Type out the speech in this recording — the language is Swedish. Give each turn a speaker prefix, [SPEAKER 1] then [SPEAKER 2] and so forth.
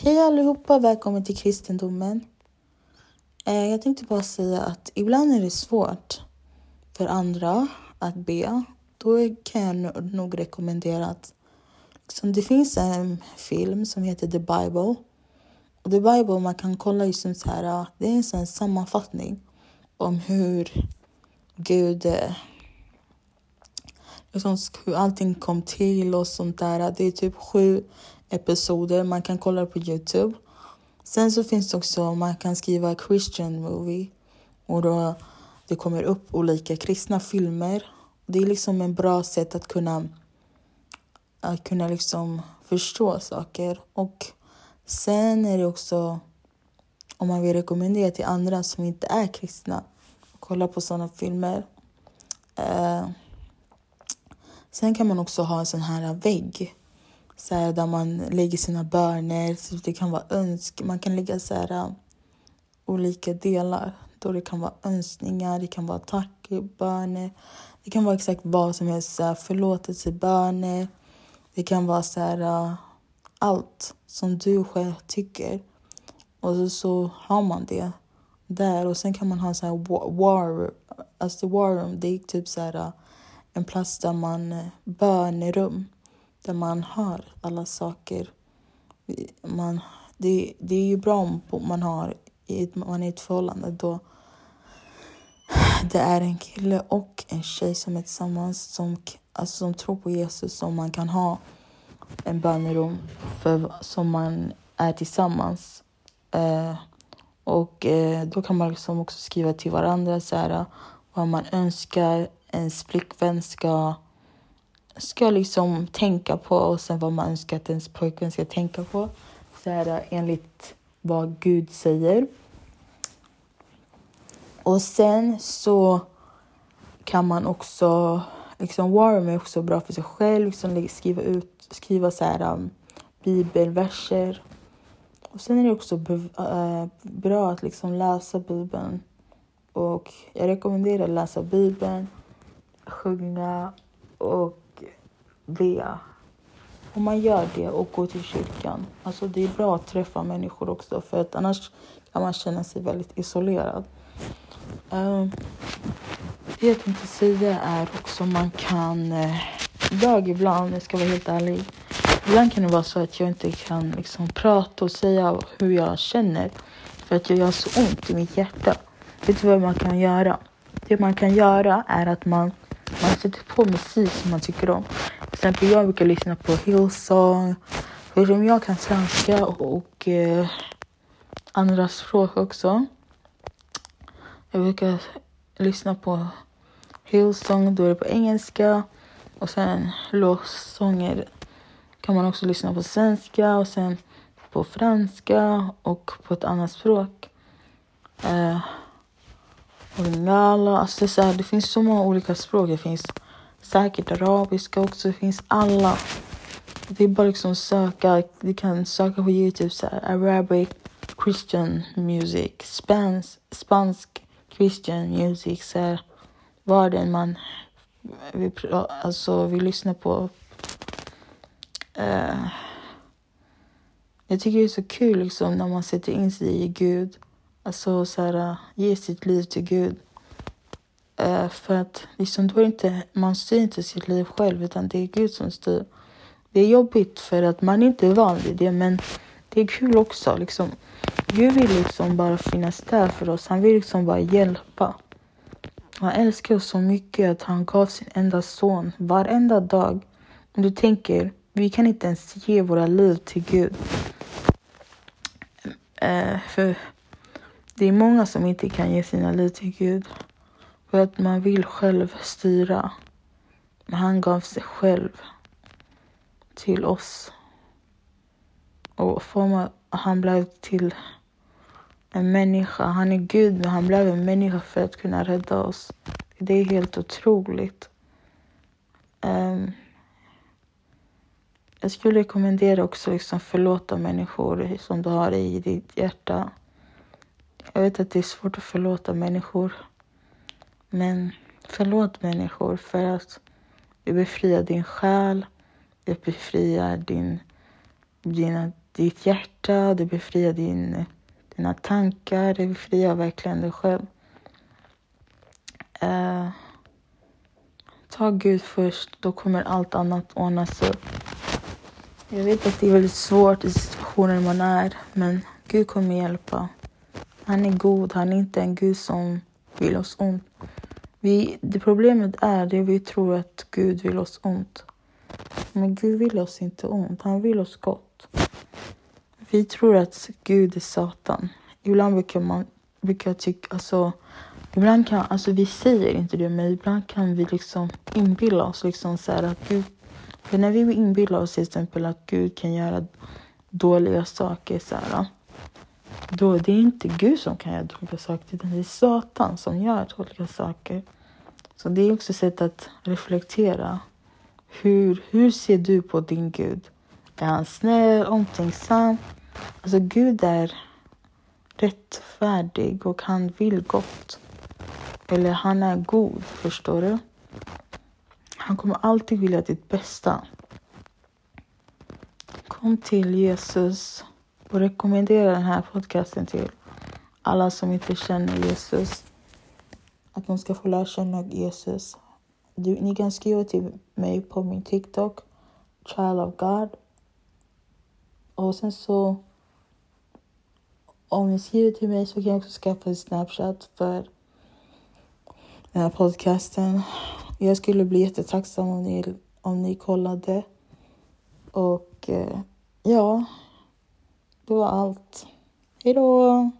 [SPEAKER 1] Hej allihopa, välkommen till kristendomen. Eh, jag tänkte bara säga att ibland är det svårt för andra att be. Då kan jag nog rekommendera att liksom, det finns en film som heter The Bible. Och The Bible, man kan kolla liksom så här, det är en sån sammanfattning om hur Gud eh, liksom, hur allting kom till och sånt där. Det är typ sju episoder. Man kan kolla på Youtube. Sen så finns det också, man kan skriva Christian movie och då det kommer upp olika kristna filmer. Det är liksom en bra sätt att kunna, att kunna liksom förstå saker. Och sen är det också, om man vill rekommendera till andra som inte är kristna, kolla på sådana filmer. Eh, sen kan man också ha en sån här vägg så här, där man lägger sina böner. Det kan vara önsk, man kan lägga så här, äh, olika delar. Då det kan vara önskningar, det kan vara tackböner. Det kan vara exakt vad som helst. Så här, förlåtelseböner. Det kan vara så här, äh, allt som du själv tycker. Och så, så har man det där. Och sen kan man ha så här war, alltså war room. Det är typ så här, äh, en plats där man, bönerum där man har alla saker. Man, det, det är ju bra om man har man är i ett förhållande då det är en kille och en tjej som är tillsammans som, alltså, som tror på Jesus som man kan ha en bönerum för, som man är tillsammans. Eh, och eh, då kan man liksom också skriva till varandra så här, vad man önskar ens flickvän ska ska liksom tänka på och sen vad man önskar att ens pojkvän ska tänka på. Så här, enligt vad Gud säger. Och sen så kan man också, liksom Warm är också bra för sig själv, liksom skriva ut, skriva så här um, bibelverser. Och sen är det också uh, bra att liksom läsa bibeln. Och jag rekommenderar att läsa bibeln, sjunga och be. Om man gör det och går till kyrkan. Alltså det är bra att träffa människor också för att annars kan man känna sig väldigt isolerad. Uh, det jag tänkte säga är också man kan, eh, uh, jag ibland, jag ska vara helt ärlig, ibland kan det vara så att jag inte kan liksom prata och säga hur jag känner för att jag gör så ont i mitt hjärta. Vet du vad man kan göra? Det man kan göra är att man, man sätter på musik som man tycker om. Till exempel jag brukar lyssna på Hillsong. eftersom jag kan svenska och, och eh, andra språk också. Jag brukar lyssna på Hillsong, då är det på engelska. Och sen låtsånger kan man också lyssna på svenska och sen på franska och på ett annat språk. Eh, och alltså det, så här, det finns så många olika språk. Det finns säkert arabiska också, det finns alla. Det är bara liksom söka, du kan söka på Youtube så här, Arabic Christian music, spansk, spansk Christian music, så här, vad det man vill, alltså, vill lyssna på. Uh, jag tycker det är så kul liksom när man sätter in sig i Gud. Alltså så här, äh, ge sitt liv till Gud. Uh, för att liksom, då är inte, man styr inte sitt liv själv utan det är Gud som styr. Det är jobbigt för att man inte är van vid det men det är kul också. Liksom. Gud vill liksom bara finnas där för oss. Han vill liksom bara hjälpa. Han älskar oss så mycket att han gav sin enda son varenda dag. Om du tänker, vi kan inte ens ge våra liv till Gud. Uh, för det är många som inte kan ge sina liv till Gud. För att man vill själv styra. Men han gav sig själv till oss. Och formade, han blev till en människa. Han är Gud, men han blev en människa för att kunna rädda oss. Det är helt otroligt. Um, jag skulle rekommendera också liksom förlåta människor som du har i ditt hjärta. Jag vet att det är svårt att förlåta människor. Men förlåt människor för att det befriar din själ. Det befriar din, dina, ditt hjärta, det befriar din, dina tankar, det befriar verkligen dig själv. Uh, ta Gud först, då kommer allt annat ordnas upp. Jag vet att det är väldigt svårt i situationer man är, men Gud kommer hjälpa. Han är god, han är inte en Gud som vill oss ont. Vi, det problemet är det vi tror att Gud vill oss ont. Men Gud vill oss inte ont, han vill oss gott. Vi tror att Gud är Satan. Ibland brukar man brukar tycka, alltså, ibland kan, alltså vi säger inte det, men ibland kan vi liksom inbilla oss liksom så att Gud, för när vi inbillar oss till exempel att Gud kan göra dåliga saker så här, då det är inte Gud som kan göra dåliga saker, utan det är Satan som gör dåliga saker. Så det är också ett sätt att reflektera. Hur, hur ser du på din Gud? Är han snäll, omtänksam? Alltså Gud är rättfärdig och han vill gott. Eller han är god, förstår du? Han kommer alltid vilja ditt bästa. Kom till Jesus och rekommendera den här podcasten till alla som inte känner Jesus. Att de ska få lära känna Jesus. Du, ni kan skriva till mig på min TikTok, Child of God. Och sen så om ni skriver till mig så kan jag också skaffa en Snapchat för den här podcasten. Jag skulle bli jättetacksam om ni, om ni kollade. Och eh, ja, det var allt. Hej då!